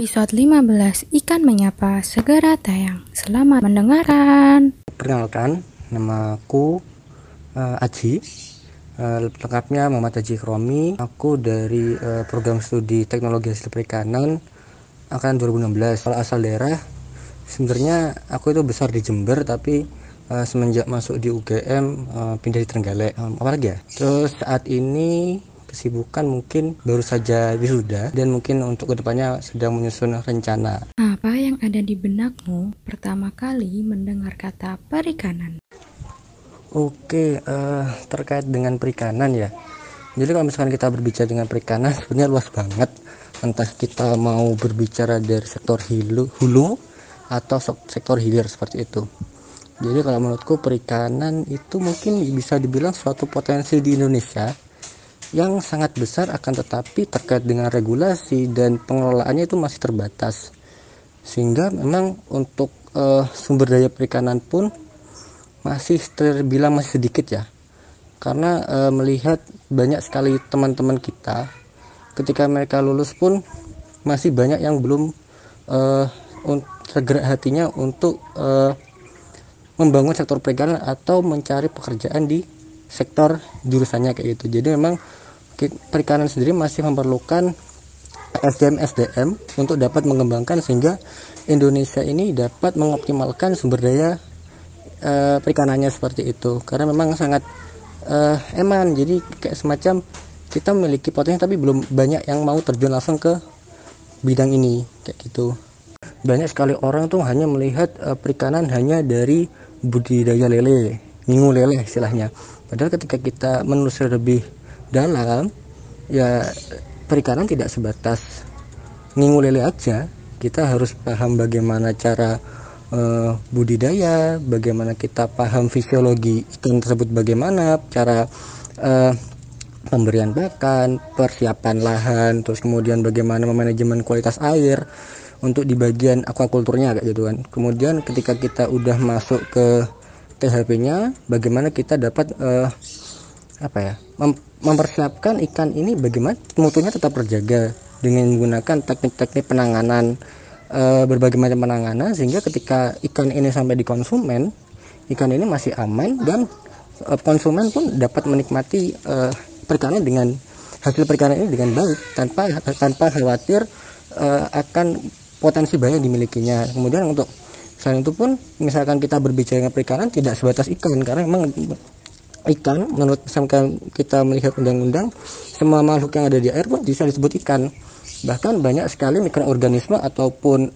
Episode 15 Ikan Menyapa segera tayang. Selamat mendengarkan. Perkenalkan, namaku uh, Aji. Uh, lengkapnya Muhammad Aji Kromi. Aku dari uh, program studi Teknologi Hasil Perikanan akan 2016. Kalau asal daerah, sebenarnya aku itu besar di Jember, tapi uh, semenjak masuk di UGM uh, pindah di Trenggalek. Um, apalagi ya? Terus saat ini kesibukan mungkin baru saja wisuda dan mungkin untuk ke depannya sedang menyusun rencana. Apa yang ada di benakmu pertama kali mendengar kata perikanan? Oke, uh, terkait dengan perikanan ya. Jadi kalau misalkan kita berbicara dengan perikanan sebenarnya luas banget. Entah kita mau berbicara dari sektor hulu, hulu atau sektor hilir seperti itu. Jadi kalau menurutku perikanan itu mungkin bisa dibilang suatu potensi di Indonesia yang sangat besar akan tetapi terkait dengan regulasi dan pengelolaannya itu masih terbatas. Sehingga memang untuk uh, sumber daya perikanan pun masih terbilang masih sedikit ya. Karena uh, melihat banyak sekali teman-teman kita ketika mereka lulus pun masih banyak yang belum uh, tergerak hatinya untuk uh, membangun sektor perikanan atau mencari pekerjaan di sektor jurusannya kayak gitu. Jadi memang perikanan sendiri masih memerlukan SDM SDM untuk dapat mengembangkan sehingga Indonesia ini dapat mengoptimalkan sumber daya uh, perikanannya seperti itu. Karena memang sangat uh, eman. Jadi kayak semacam kita memiliki potensi tapi belum banyak yang mau terjun langsung ke bidang ini. Kayak gitu. Banyak sekali orang tuh hanya melihat uh, perikanan hanya dari budidaya lele ngingu lele istilahnya. Padahal ketika kita menelusuri lebih dalam ya perikanan tidak sebatas ngingu lele aja. Kita harus paham bagaimana cara uh, budidaya bagaimana kita paham fisiologi ikan tersebut bagaimana cara uh, pemberian pakan persiapan lahan terus kemudian bagaimana memanajemen kualitas air untuk di bagian aquakulturnya kayak gitu kan. Kemudian ketika kita udah masuk ke THP-nya bagaimana kita dapat uh, apa ya mem mempersiapkan ikan ini bagaimana mutunya tetap terjaga dengan menggunakan teknik-teknik penanganan e, berbagai macam penanganan sehingga ketika ikan ini sampai di konsumen ikan ini masih aman dan e, konsumen pun dapat menikmati e, perikanan dengan hasil perikanan ini dengan baik tanpa tanpa khawatir e, akan potensi bahaya dimilikinya. Kemudian untuk selain itu pun misalkan kita berbicara dengan perikanan tidak sebatas ikan karena memang ikan. Menurut misalkan kita melihat undang-undang semua makhluk yang ada di air pun bisa disebut ikan. Bahkan banyak sekali mikroorganisme ataupun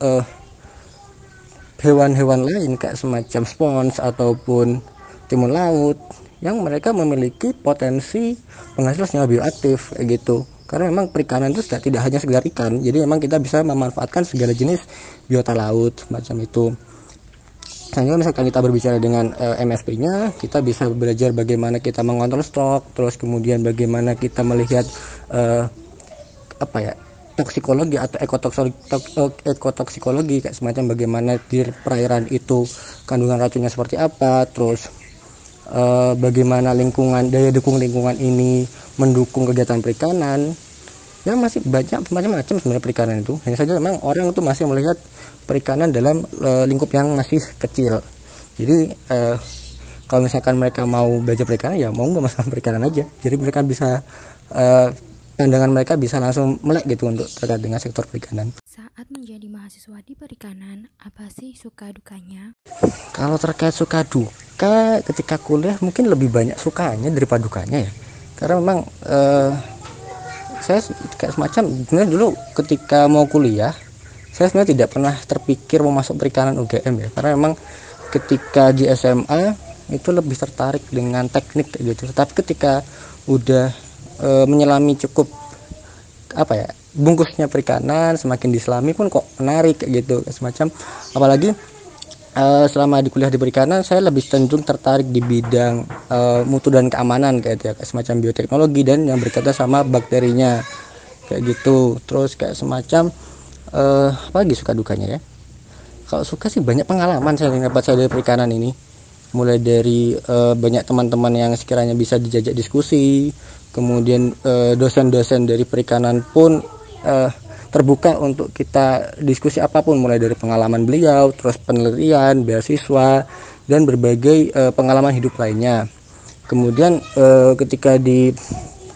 hewan hewan-hewan lain kayak semacam spons ataupun timun laut yang mereka memiliki potensi penghasil senyawa bioaktif kayak gitu. Karena memang perikanan itu tidak hanya sekedar ikan. Jadi memang kita bisa memanfaatkan segala jenis biota laut semacam itu Misalnya misalkan kita berbicara dengan uh, eh, MSP-nya, kita bisa belajar bagaimana kita mengontrol stok, terus kemudian bagaimana kita melihat uh, apa ya toksikologi atau eh, ekotoksikologi kayak semacam bagaimana di perairan itu kandungan racunnya seperti apa, terus uh, bagaimana lingkungan daya dukung lingkungan ini mendukung kegiatan perikanan. Ya masih banyak macam-macam sebenarnya perikanan itu. Hanya saja memang orang itu masih melihat perikanan dalam uh, lingkup yang masih kecil jadi uh, kalau misalkan mereka mau belajar perikanan ya mau nggak masalah perikanan aja jadi mereka bisa uh, pandangan mereka bisa langsung melek gitu untuk terkait dengan sektor perikanan. Saat menjadi mahasiswa di perikanan, apa sih suka dukanya? Kalau terkait suka duka ketika kuliah mungkin lebih banyak sukanya daripada dukanya ya. Karena memang saya kayak semacam sebenarnya dulu ketika mau kuliah saya sebenarnya tidak pernah terpikir mau masuk perikanan UGM ya karena memang ketika di SMA itu lebih tertarik dengan teknik gitu. Tapi ketika udah e, menyelami cukup apa ya bungkusnya perikanan semakin diselami pun kok menarik gitu semacam. Apalagi e, selama di kuliah di perikanan saya lebih cenderung tertarik di bidang e, mutu dan keamanan kayak gitu ya semacam bioteknologi dan yang berkaitan sama bakterinya kayak gitu. Terus kayak semacam uh, apa lagi suka dukanya ya? Kalau suka sih banyak pengalaman saya dapat saya dari perikanan ini. Mulai dari uh, banyak teman-teman yang sekiranya bisa dijajak diskusi kemudian dosen dosen-dosen dari perikanan pun uh, terbuka untuk kita diskusi apa pun mulai dari pengalaman beliau terus penelitian beasiswa dan berbagai uh, pengalaman hidup lainnya. Kemudian uh, ketika di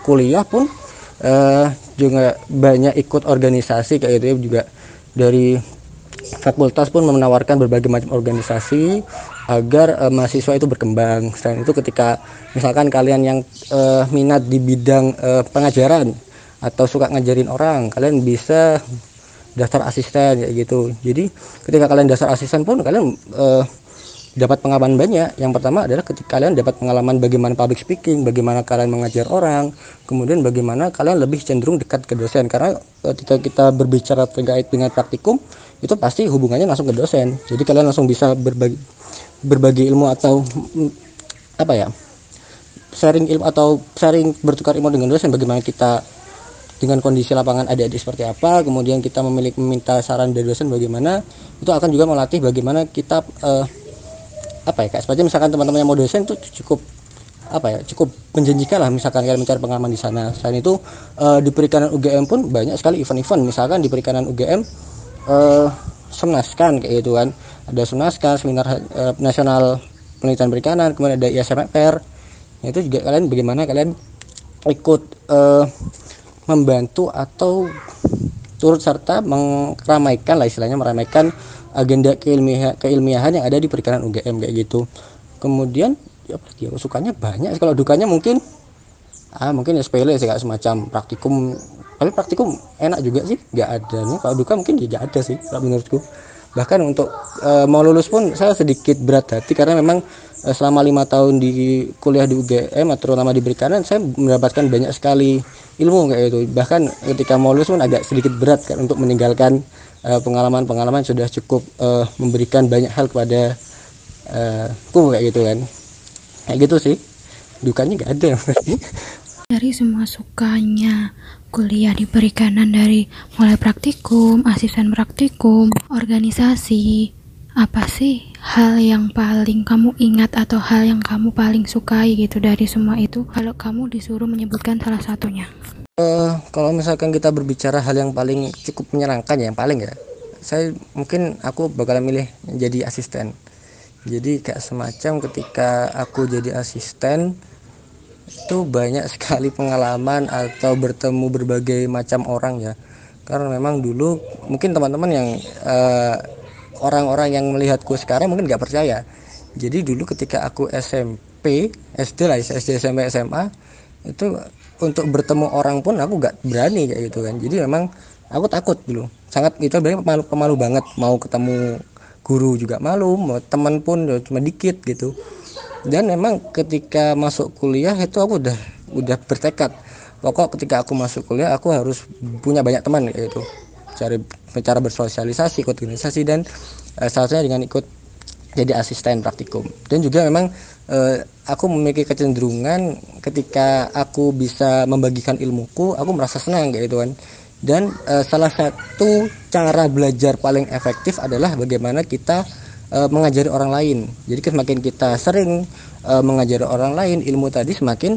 kuliah pun uh, juga banyak ikut organisasi kayak gitu ya juga dari fakultas pun menawarkan berbagai macam organisasi agar uh, mahasiswa itu berkembang. Selain itu ketika misalkan kalian yang uh, minat di bidang uh, pengajaran atau suka ngajarin orang, kalian bisa daftar asisten kayak gitu. Jadi ketika kalian daftar asisten pun kalian uh, dapat pengalaman banyak. Yang pertama adalah ketika kalian dapat pengalaman bagaimana public speaking, bagaimana kalian mengajar orang, kemudian bagaimana kalian lebih cenderung dekat ke dosen. Karena ketika kita berbicara terkait dengan praktikum, itu pasti hubungannya langsung ke dosen jadi kalian langsung bisa berbagi berbagi ilmu atau mm, apa ya sharing ilmu atau sharing bertukar ilmu dengan dosen bagaimana kita dengan kondisi lapangan adik-adik seperti apa kemudian kita memiliki meminta saran dari dosen bagaimana itu akan juga melatih bagaimana kita uh, apa ya kayak misalkan teman-teman yang mau dosen itu cukup apa ya cukup menjanjikan lah misalkan kalian mencari pengalaman di sana. Selain itu uh, di perikanan UGM pun banyak sekali event-event. Misalkan di perikanan UGM uh, semnaskan kayak gitu kan. Ada semnaskan seminar uh, nasional penelitian perikanan kemudian ada ISMPR nah, itu juga kalian bagaimana kalian ikut uh, membantu atau turut serta meramaikan lah istilahnya meramaikan agenda keilmiahan, keilmiahan yang ada di perikanan UGM kayak gitu. Kemudian ya ya sukanya banyak kalau dukanya mungkin ah mungkin ya sepele sih kayak semacam praktikum. Tapi praktikum enak juga sih nggak ada nih. Kalau duka mungkin ya ada sih kalau menurutku. Bahkan untuk e, mau lulus pun saya sedikit berat hati karena memang e, selama lima tahun di kuliah di UGM atau terutama di perikanan saya mendapatkan banyak sekali ilmu kayak itu bahkan ketika mau lulus pun agak sedikit berat kan untuk meninggalkan pengalaman-pengalaman sudah cukup e, memberikan banyak hal kepada e, ku kayak gitu kan kayak gitu sih dukanya nggak ada dari semua sukanya kuliah di perikanan dari mulai praktikum, asisten praktikum, organisasi. Apa sih hal yang paling kamu ingat atau hal yang kamu paling sukai gitu dari semua itu? Kalau kamu disuruh menyebutkan salah satunya. Uh, kalau misalkan kita berbicara hal yang paling cukup menyenangkan ya, yang paling ya, saya mungkin aku bakal milih jadi asisten. Jadi kayak semacam ketika aku jadi asisten, itu banyak sekali pengalaman atau bertemu berbagai macam orang ya karena memang dulu mungkin teman-teman yang eh, orang-orang yang melihatku sekarang mungkin nggak percaya jadi dulu ketika aku SMP SD lah SD SMP SMA itu untuk bertemu orang pun aku nggak berani kayak gitu kan. Jadi memang aku takut dulu. Sangat itu sebenarnya pemalu pemalu banget. Mau ketemu guru juga malu mau teman pun cuma dikit gitu. Dan memang ketika masuk kuliah itu aku udah udah bertekad. Pokok ketika aku masuk kuliah aku harus punya banyak teman yaitu cari cara bersosialisasi ikut organisasi dan salah satunya dengan ikut jadi asisten praktikum. Dan juga memang uh, aku memiliki kecenderungan ketika aku bisa membagikan ilmuku aku merasa senang gitu kan dan uh, salah satu cara belajar paling efektif adalah bagaimana kita e, mengajari orang lain. Jadi semakin kita sering e, mengajari orang lain, ilmu tadi semakin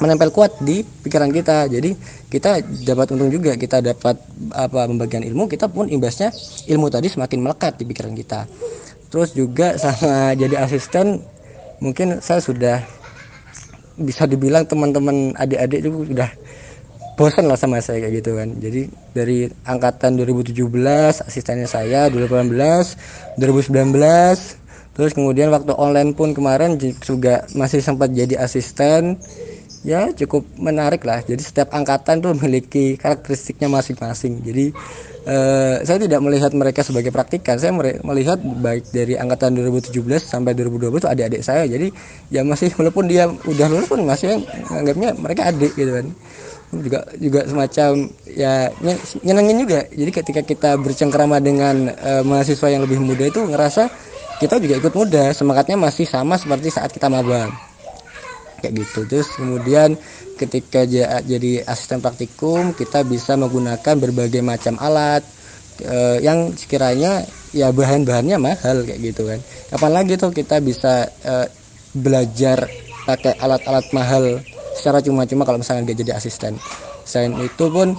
menempel kuat di pikiran kita. Jadi kita dapat untung juga, kita dapat apa pembagian ilmu, kita pun imbasnya ilmu tadi semakin melekat di pikiran kita. Terus juga sama jadi asisten, mungkin saya sudah bisa dibilang teman-teman adik-adik itu sudah bosan lah sama saya kayak gitu kan. Jadi dari angkatan 2017 asistennya saya 2018 2019 terus kemudian waktu online pun kemarin juga masih sempat jadi asisten. Ya cukup menarik lah. Jadi setiap angkatan tuh memiliki karakteristiknya masing-masing. Jadi eh, saya tidak melihat mereka sebagai praktikan. Saya melihat baik dari angkatan 2017 sampai 2020 itu adik-adik saya. Jadi ya masih walaupun dia udah lulus pun masih anggapnya mereka adik gitu kan. Juga juga semacam ya nyenengin juga. Jadi ketika kita bercengkrama dengan uh, mahasiswa yang lebih muda itu ngerasa kita juga ikut muda. Semangatnya masih sama seperti saat kita maba. Kayak gitu. Terus kemudian ketika jadi asisten praktikum kita bisa menggunakan berbagai macam alat uh, yang sekiranya ya bahan-bahannya mahal kayak gitu kan. Kapan lagi tuh kita bisa uh, belajar pakai alat-alat mahal secara cuma-cuma kalau misalnya gak jadi asisten. Selain itu pun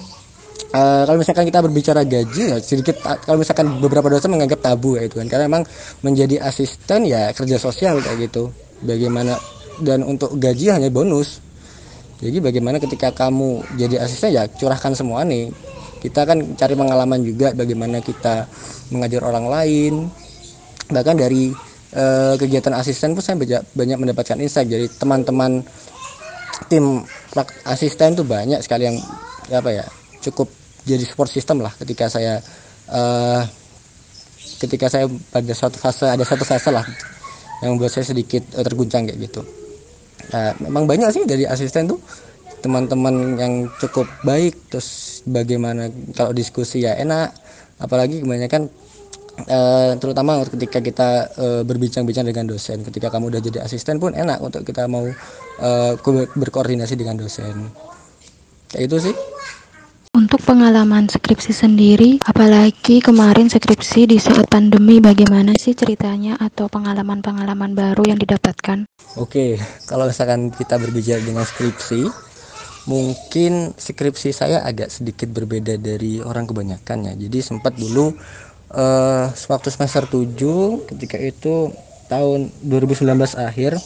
uh, kalau misalkan kita berbicara gaji ya sedikit kalau misalkan beberapa dosen menganggap tabu ya itu kan. Karena memang menjadi asisten ya kerja sosial kayak gitu. Bagaimana dan untuk gaji hanya bonus jadi bagaimana ketika kamu jadi asisten ya curahkan semua nih. Kita kan cari pengalaman juga bagaimana kita mengajar orang lain. Bahkan dari uh, kegiatan asisten pun saya banyak, mendapatkan insight. Jadi teman-teman tim asisten tuh banyak sekali yang apa ya cukup jadi support system lah ketika saya uh, ketika saya pada suatu fase ada satu fase lah yang membuat saya sedikit uh, terguncang kayak gitu. Nah, memang banyak sih dari asisten tuh. Teman-teman yang cukup baik terus bagaimana kalau diskusi ya enak. Apalagi kebanyakan uh, terutama ketika kita uh, berbincang-bincang dengan dosen. Ketika kamu udah jadi asisten pun enak untuk kita mau uh, berkoordinasi dengan dosen. Kayak itu sih untuk pengalaman skripsi sendiri, apalagi kemarin skripsi di saat pandemi, bagaimana sih ceritanya atau pengalaman-pengalaman baru yang didapatkan? Oke, kalau misalkan kita berbicara dengan skripsi, mungkin skripsi saya agak sedikit berbeda dari orang kebanyakan ya. Jadi sempat dulu uh, waktu semester 7 ketika itu tahun 2019 akhir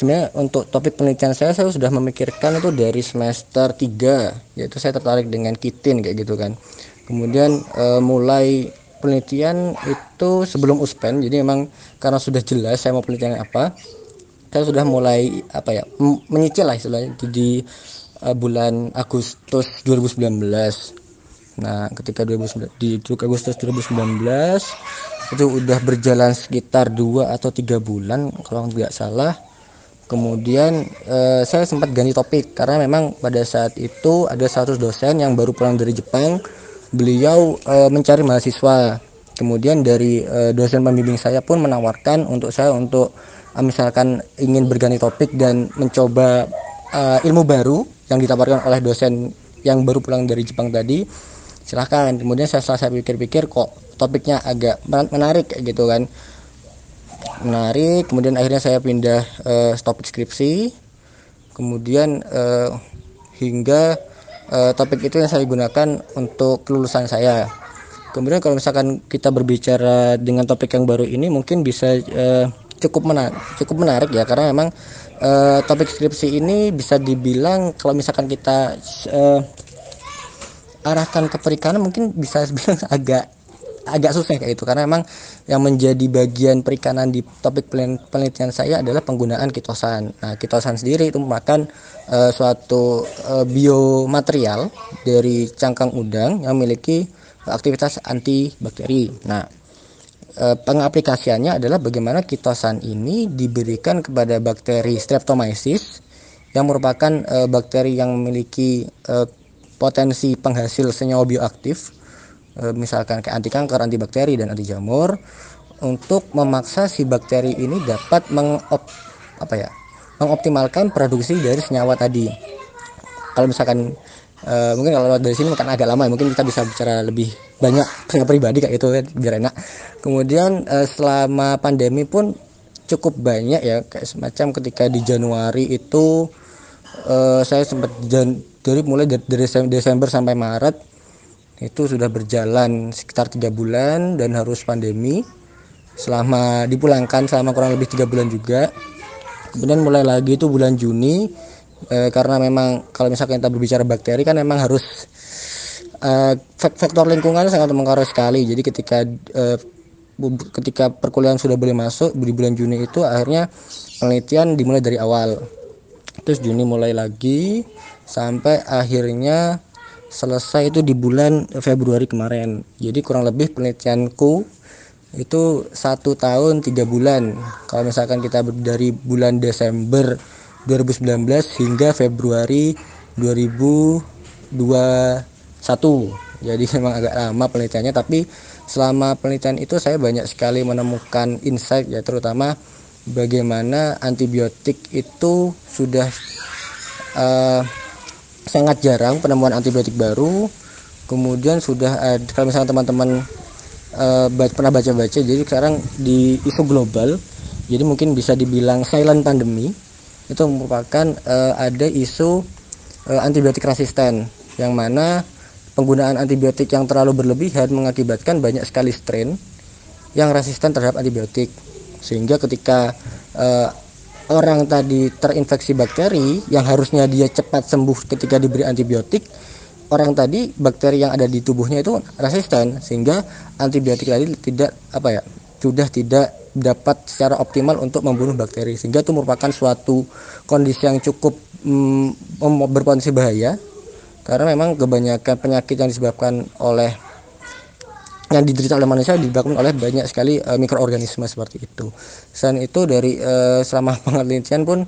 sebenarnya untuk topik penelitian saya saya sudah memikirkan itu dari semester 3 yaitu saya tertarik dengan kitin kayak gitu kan. Kemudian e, mulai penelitian itu sebelum uspen jadi memang karena sudah jelas saya mau penelitian apa saya sudah mulai apa ya menyicil lah istilahnya di, uh, bulan Agustus 2019 nah ketika 2019 di Agustus 2019 itu udah berjalan sekitar dua atau tiga bulan kalau nggak salah kemudian eh, saya sempat ganti topik karena memang pada saat itu ada satu dosen yang baru pulang dari Jepang. Beliau eh, mencari mahasiswa. Kemudian dari eh, dosen pembimbing saya pun menawarkan untuk saya untuk misalkan ingin berganti topik dan mencoba ilmu baru yang ditawarkan oleh dosen yang baru pulang dari Jepang tadi. Silahkan. Kemudian saya setelah pikir-pikir kok topiknya agak menarik gitu kan menarik. Kemudian akhirnya saya pindah uh, topik skripsi. Kemudian uh, hingga uh, topik itu yang saya gunakan untuk kelulusan saya. Kemudian kalau misalkan kita berbicara dengan topik yang baru ini mungkin bisa uh, cukup menarik cukup menarik ya. Karena memang uh, topik skripsi ini bisa dibilang kalau misalkan kita uh, arahkan ke perikanan mungkin bisa bilang agak agak susah kayak itu karena memang yang menjadi bagian perikanan di topik penelitian saya adalah penggunaan kitosan. Nah, kitosan sendiri itu merupakan uh, suatu uh, biomaterial dari cangkang udang yang memiliki aktivitas antibakteri. Nah, uh, pengaplikasiannya adalah bagaimana kitosan ini diberikan kepada bakteri Streptomyces yang merupakan bakteri yang memiliki potensi penghasil senyawa bioaktif e, misalkan kayak anti kanker, anti bakteri dan anti jamur untuk memaksa si bakteri ini dapat mengop apa ya mengoptimalkan produksi dari senyawa tadi. Kalau misalkan e, mungkin kalau dari sini mungkin agak lama mungkin kita bisa bicara lebih banyak saya pribadi kayak itu ya, biar enak. Kemudian e, selama pandemi pun cukup banyak ya kayak semacam ketika di Januari itu e, saya sempat dari mulai dari Desember sampai Maret itu sudah berjalan sekitar tiga bulan dan harus pandemi. Selama dipulangkan selama kurang lebih tiga bulan juga. Kemudian mulai lagi itu bulan Juni e, karena memang kalau misalkan kita berbicara bakteri kan memang harus e, faktor lingkungan sangat mempengaruhi sekali. Jadi ketika e, ketika perkuliahan sudah boleh masuk di bulan Juni itu akhirnya penelitian dimulai dari awal. Terus Juni mulai lagi sampai akhirnya selesai itu di bulan Februari kemarin. Jadi kurang lebih penelitianku itu satu tahun tiga bulan. Kalau misalkan kita dari bulan Desember 2019 hingga Februari 2021 jadi memang agak lama penelitiannya tapi selama penelitian itu saya banyak sekali menemukan insight ya terutama bagaimana antibiotik itu sudah uh, sangat jarang penemuan antibiotik baru. Kemudian sudah ada kalau misalnya teman-teman uh, pernah baca-baca jadi sekarang di isu global jadi mungkin bisa dibilang silent pandemi itu merupakan uh, ada isu uh, antibiotik resisten yang mana penggunaan antibiotik yang terlalu berlebihan mengakibatkan banyak sekali strain yang resisten terhadap antibiotik. Sehingga ketika uh, orang tadi terinfeksi bakteri yang harusnya dia cepat sembuh ketika diberi antibiotik orang tadi bakteri yang ada di tubuhnya itu resisten sehingga antibiotik tadi tidak apa ya sudah tidak dapat secara optimal untuk membunuh bakteri. Sehingga itu merupakan suatu kondisi yang cukup mm, berpotensi bahaya karena memang kebanyakan penyakit yang disebabkan oleh yang diderita oleh manusia disebabkan oleh banyak sekali uh, mikroorganisme seperti itu. Selain itu dari uh, selama penelitian pun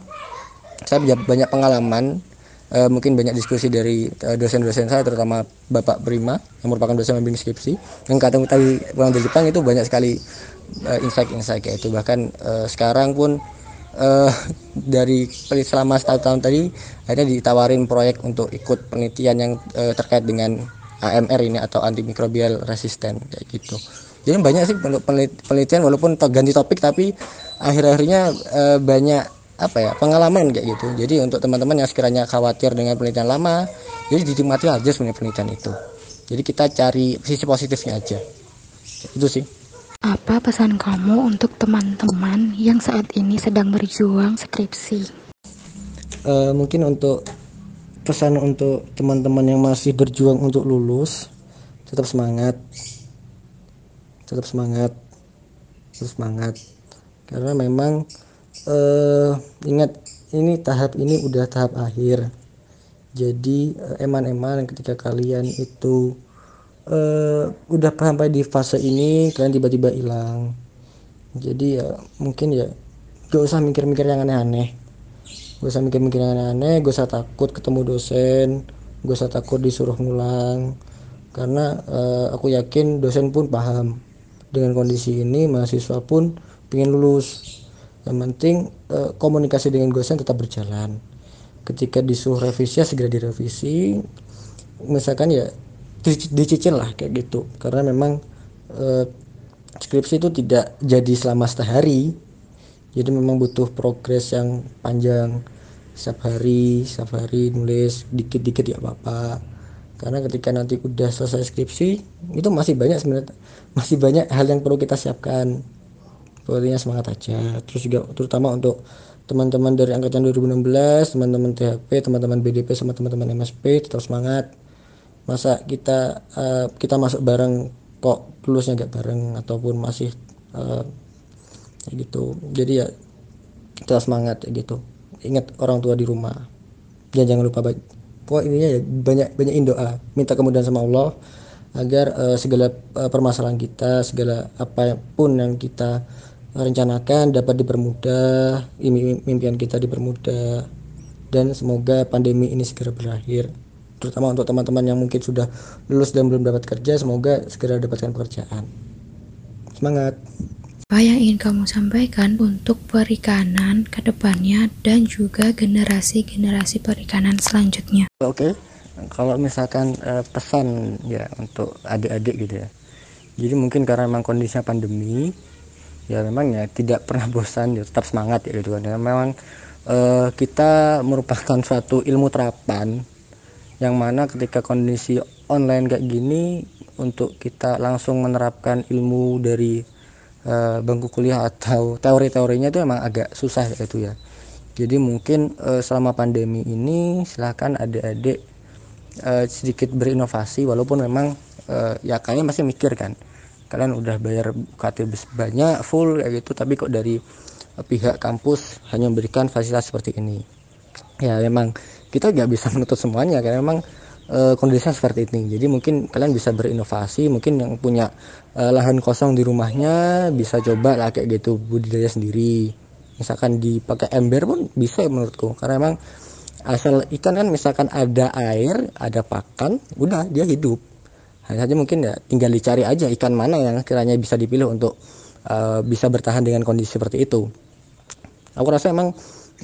saya banyak pengalaman uh, mungkin banyak diskusi dari dosen-dosen saya terutama Bapak Prima yang merupakan dosen pembimbing skripsi yang kata tadi pulang dari Jepang itu banyak sekali insight-insight kayak itu bahkan uh, sekarang pun uh, dari selama setahun tahun tadi akhirnya ditawarin proyek untuk ikut penelitian yang uh, terkait dengan AMR ini atau antimikrobial resisten kayak gitu. Jadi banyak sih penelitian walaupun ganti topik tapi akhir-akhirnya e, banyak apa ya pengalaman kayak gitu. Jadi untuk teman-teman yang sekiranya khawatir dengan penelitian lama jadi dinikmati aja sebenarnya penelitian itu. Jadi kita cari sisi positifnya aja. Itu sih. Apa pesan kamu untuk teman-teman yang saat ini sedang berjuang skripsi? Uh, mungkin untuk pesan untuk teman-teman yang masih berjuang untuk lulus tetap semangat. Tetap semangat. Tetap semangat. Karena memang uh, ingat ini tahap ini udah tahap akhir. Jadi uh, eman-eman ketika kalian itu uh, udah sampai di fase ini kalian tiba-tiba hilang. Jadi ya mungkin ya gak usah mikir-mikir yang aneh-aneh gue usah mikir-mikir aneh-aneh gue usah takut ketemu dosen gue usah takut disuruh ngulang. Karena uh, aku yakin dosen pun paham. Dengan kondisi ini mahasiswa pun ingin lulus. Yang penting uh, komunikasi dengan dosen tetap berjalan. Ketika disuruh revisi ya segera direvisi. Misalkan ya dicicil lah kayak gitu. Karena memang uh, skripsi itu tidak jadi selama sehari jadi memang butuh progres yang panjang. Setiap hari setiap hari nulis dikit-dikit ya apa-apa. Karena ketika nanti udah selesai skripsi itu masih banyak sebenarnya masih banyak hal yang perlu kita siapkan. Pokoknya semangat aja. Terus juga terutama untuk teman-teman dari angkatan 2016 teman-teman THP teman-teman BDP sama teman-teman MSP tetap semangat. Masa kita uh, kita masuk bareng kok lulusnya gak bareng ataupun masih uh, gitu. Jadi ya kita semangat kayak gitu. Ingat orang tua di rumah. Dan jangan lupa baik pokok ininya ya banyak banyak doa. Minta kemudahan sama Allah agar uh, segala uh, permasalahan kita segala apa pun yang kita rencanakan dapat dipermudah impian kita dipermudah. Dan semoga pandemi ini segera berakhir. Terutama untuk teman-teman yang mungkin sudah lulus dan belum dapat kerja semoga segera dapatkan pekerjaan. Semangat apa yang ingin kamu sampaikan untuk perikanan ke depannya dan juga generasi-generasi perikanan selanjutnya? Oke, okay. kalau misalkan uh, pesan ya untuk adik-adik gitu ya. Jadi mungkin karena memang kondisinya pandemi, ya memang ya tidak pernah bosan, ya tetap semangat ya gitu kan. Ya, memang uh, kita merupakan suatu ilmu terapan yang mana ketika kondisi online kayak gini untuk kita langsung menerapkan ilmu dari uh, bangku kuliah atau teori-teorinya itu emang agak susah itu ya. Jadi mungkin uh, selama pandemi ini silahkan adik-adik uh, sedikit berinovasi walaupun memang uh, ya kalian masih mikir kan kalian udah bayar UKT banyak full kayak gitu tapi kok dari pihak kampus hanya memberikan fasilitas seperti ini. Ya memang kita nggak bisa menutup semuanya karena memang e, kondisinya seperti ini. Jadi mungkin kalian bisa berinovasi mungkin yang punya e, lahan kosong di rumahnya bisa coba lah kayak gitu budidaya sendiri. Misalkan dipakai ember pun bisa menurutku. Karena emang asal ikan kan misalkan ada air ada pakan udah dia hidup. Hanya saja mungkin ya tinggal dicari aja ikan mana yang kiranya bisa dipilih untuk uh, bisa bertahan dengan kondisi seperti itu. Aku rasa emang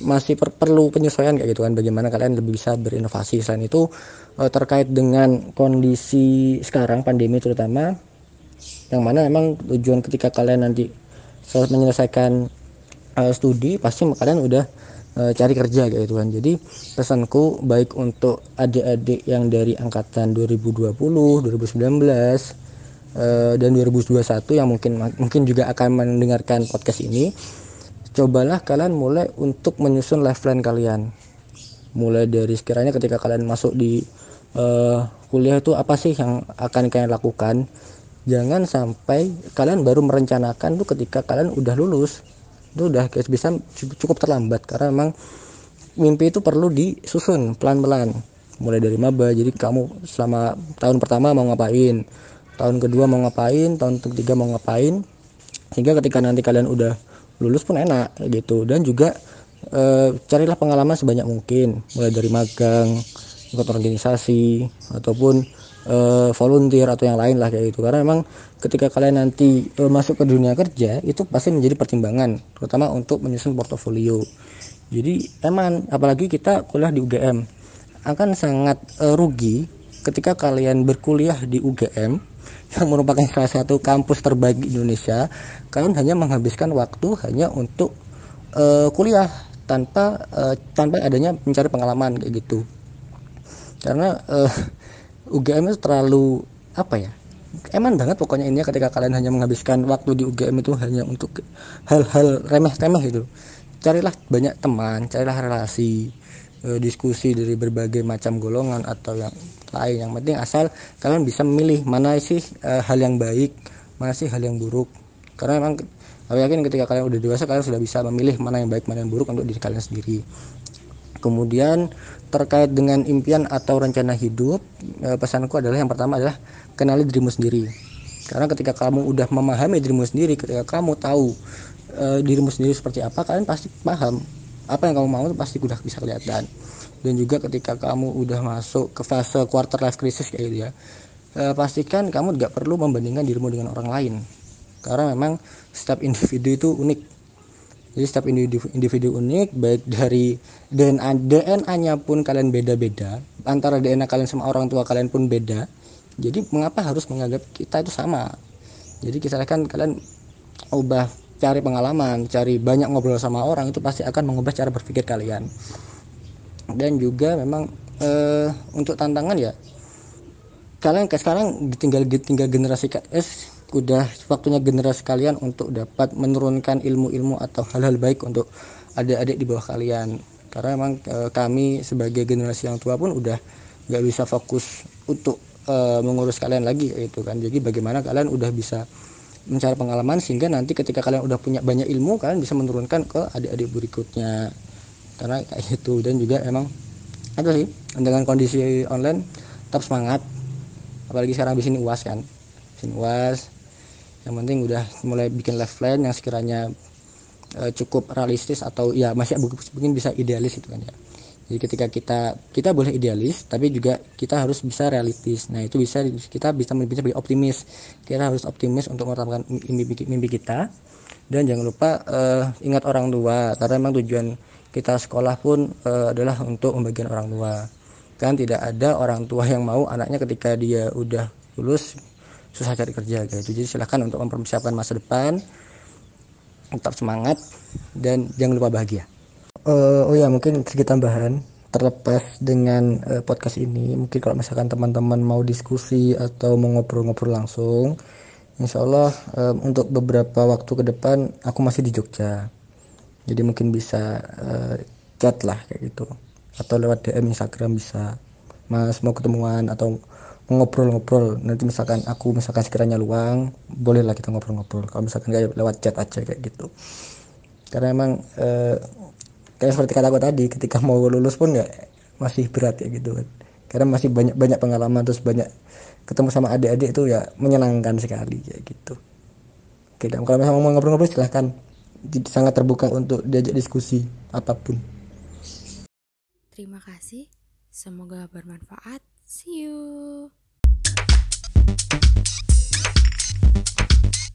masih per perlu penyesuaian kayak gitu kan bagaimana kalian lebih bisa berinovasi. Selain itu uh, terkait dengan kondisi sekarang pandemi terutama yang mana memang tujuan ketika kalian nanti selesai menyelesaikan uh, studi pasti kalian udah uh, cari kerja kayak gitu kan. Jadi pesanku baik untuk adik-adik yang dari angkatan 2020 2019 Uh, dan 2021 yang mungkin mungkin juga akan mendengarkan podcast ini cobalah kalian mulai untuk menyusun lifeline kalian. Mulai dari sekiranya ketika kalian masuk di uh, kuliah itu apa sih yang akan kalian lakukan? Jangan sampai kalian baru merencanakan tuh ketika kalian udah lulus. Itu udah bisa cukup terlambat karena memang mimpi itu perlu disusun pelan-pelan. Mulai dari maba jadi kamu selama tahun pertama mau ngapain tahun kedua mau ngapain tahun ketiga mau ngapain sehingga ketika nanti kalian udah lulus pun enak gitu. Dan juga e, carilah pengalaman sebanyak mungkin. Mulai dari magang ikut organisasi ataupun uh, volunteer atau yang lain lah kayak gitu. Karena memang ketika kalian nanti uh, masuk ke dunia kerja itu pasti menjadi pertimbangan terutama untuk menyusun portofolio. Jadi emang apalagi kita kuliah di UGM akan sangat uh, rugi ketika kalian berkuliah di UGM yang merupakan salah satu kampus terbaik di Indonesia kalian hanya menghabiskan waktu hanya untuk uh, kuliah tanpa uh, tanpa adanya mencari pengalaman kayak gitu. Karena uh, UGM itu terlalu apa ya eman banget pokoknya ini ketika kalian hanya menghabiskan waktu di UGM itu hanya untuk hal-hal remeh-temeh itu carilah banyak teman carilah relasi diskusi dari berbagai macam golongan atau yang lain. Yang penting asal kalian bisa memilih mana sih e, hal yang baik mana sih hal yang buruk. Karena memang aku yakin ketika kalian udah dewasa kalian sudah bisa memilih mana yang baik mana yang buruk untuk diri kalian sendiri. Kemudian terkait dengan impian atau rencana hidup eh, pesanku adalah yang pertama adalah kenali dirimu sendiri. Karena ketika kamu udah memahami dirimu sendiri ketika kamu tahu e, dirimu sendiri seperti apa kalian pasti paham. Apa yang kamu mau pasti udah bisa kelihatan dan juga ketika kamu udah masuk ke fase quarter life crisis kayak gitu ya e, pastikan kamu tidak perlu membandingkan dirimu dengan orang lain. Karena memang setiap individu itu unik. Jadi setiap individu, individu unik baik dari DNA DNA-nya pun kalian beda-beda antara DNA kalian sama orang tua kalian pun beda. Jadi mengapa harus menganggap kita itu sama? Jadi misalkan kalian ubah cari pengalaman cari banyak ngobrol sama orang itu pasti akan mengubah cara berpikir kalian dan juga memang eh, untuk tantangan ya kalian kayak sekarang tinggal tinggal generasi S udah waktunya generasi kalian untuk dapat menurunkan ilmu-ilmu atau hal-hal baik untuk adik-adik di bawah kalian. Karena memang e, kami sebagai generasi yang tua pun udah nggak bisa fokus untuk e, mengurus kalian lagi itu kan. Jadi bagaimana kalian udah bisa mencari pengalaman sehingga nanti ketika kalian udah punya banyak ilmu kalian bisa menurunkan ke adik-adik berikutnya karena kayak gitu. Dan juga emang ada sih dengan kondisi online tetap semangat. Apalagi sekarang di sini uas kan. Sini uas yang penting udah mulai bikin live plan yang sekiranya uh, cukup realistis atau ya masih mungkin bisa idealis itu kan ya. Jadi ketika kita kita boleh idealis tapi juga kita harus bisa realistis. Nah itu bisa kita bisa bisa lebih optimis. Kita harus optimis untuk mengutamakan mimpi, mimpi kita. Dan jangan lupa uh, ingat orang tua. Karena memang tujuan kita sekolah pun uh, adalah untuk membagian orang tua. Kan tidak ada orang tua yang mau anaknya ketika dia udah lulus susah cari kerja gitu. Jadi silahkan untuk mempersiapkan masa depan tetap semangat dan jangan lupa bahagia. Uh, oh ya mungkin sedikit tambahan terlepas dengan uh, podcast ini. Mungkin kalau misalkan teman-teman mau diskusi atau mau ngobrol-ngobrol langsung Insya Allah um, untuk beberapa waktu ke depan aku masih di Jogja jadi mungkin bisa uh, chat lah kayak gitu. Atau lewat DM Instagram bisa. Mas mau ketemuan atau ngobrol-ngobrol. Nanti misalkan aku misalkan sekiranya luang bolehlah kita ngobrol-ngobrol. Kalau misalkan kayak lewat chat aja kayak gitu. Karena emang eh, kayak seperti kata aku tadi ketika mau lulus pun ya masih berat ya gitu kan. Karena masih banyak banyak pengalaman terus banyak ketemu sama adik-adik itu ya menyenangkan sekali kayak gitu. Oke dan kalau misalnya mau ngobrol-ngobrol silahkan sangat terbuka untuk diajak diskusi apa pun. Terima kasih. Semoga bermanfaat. See you.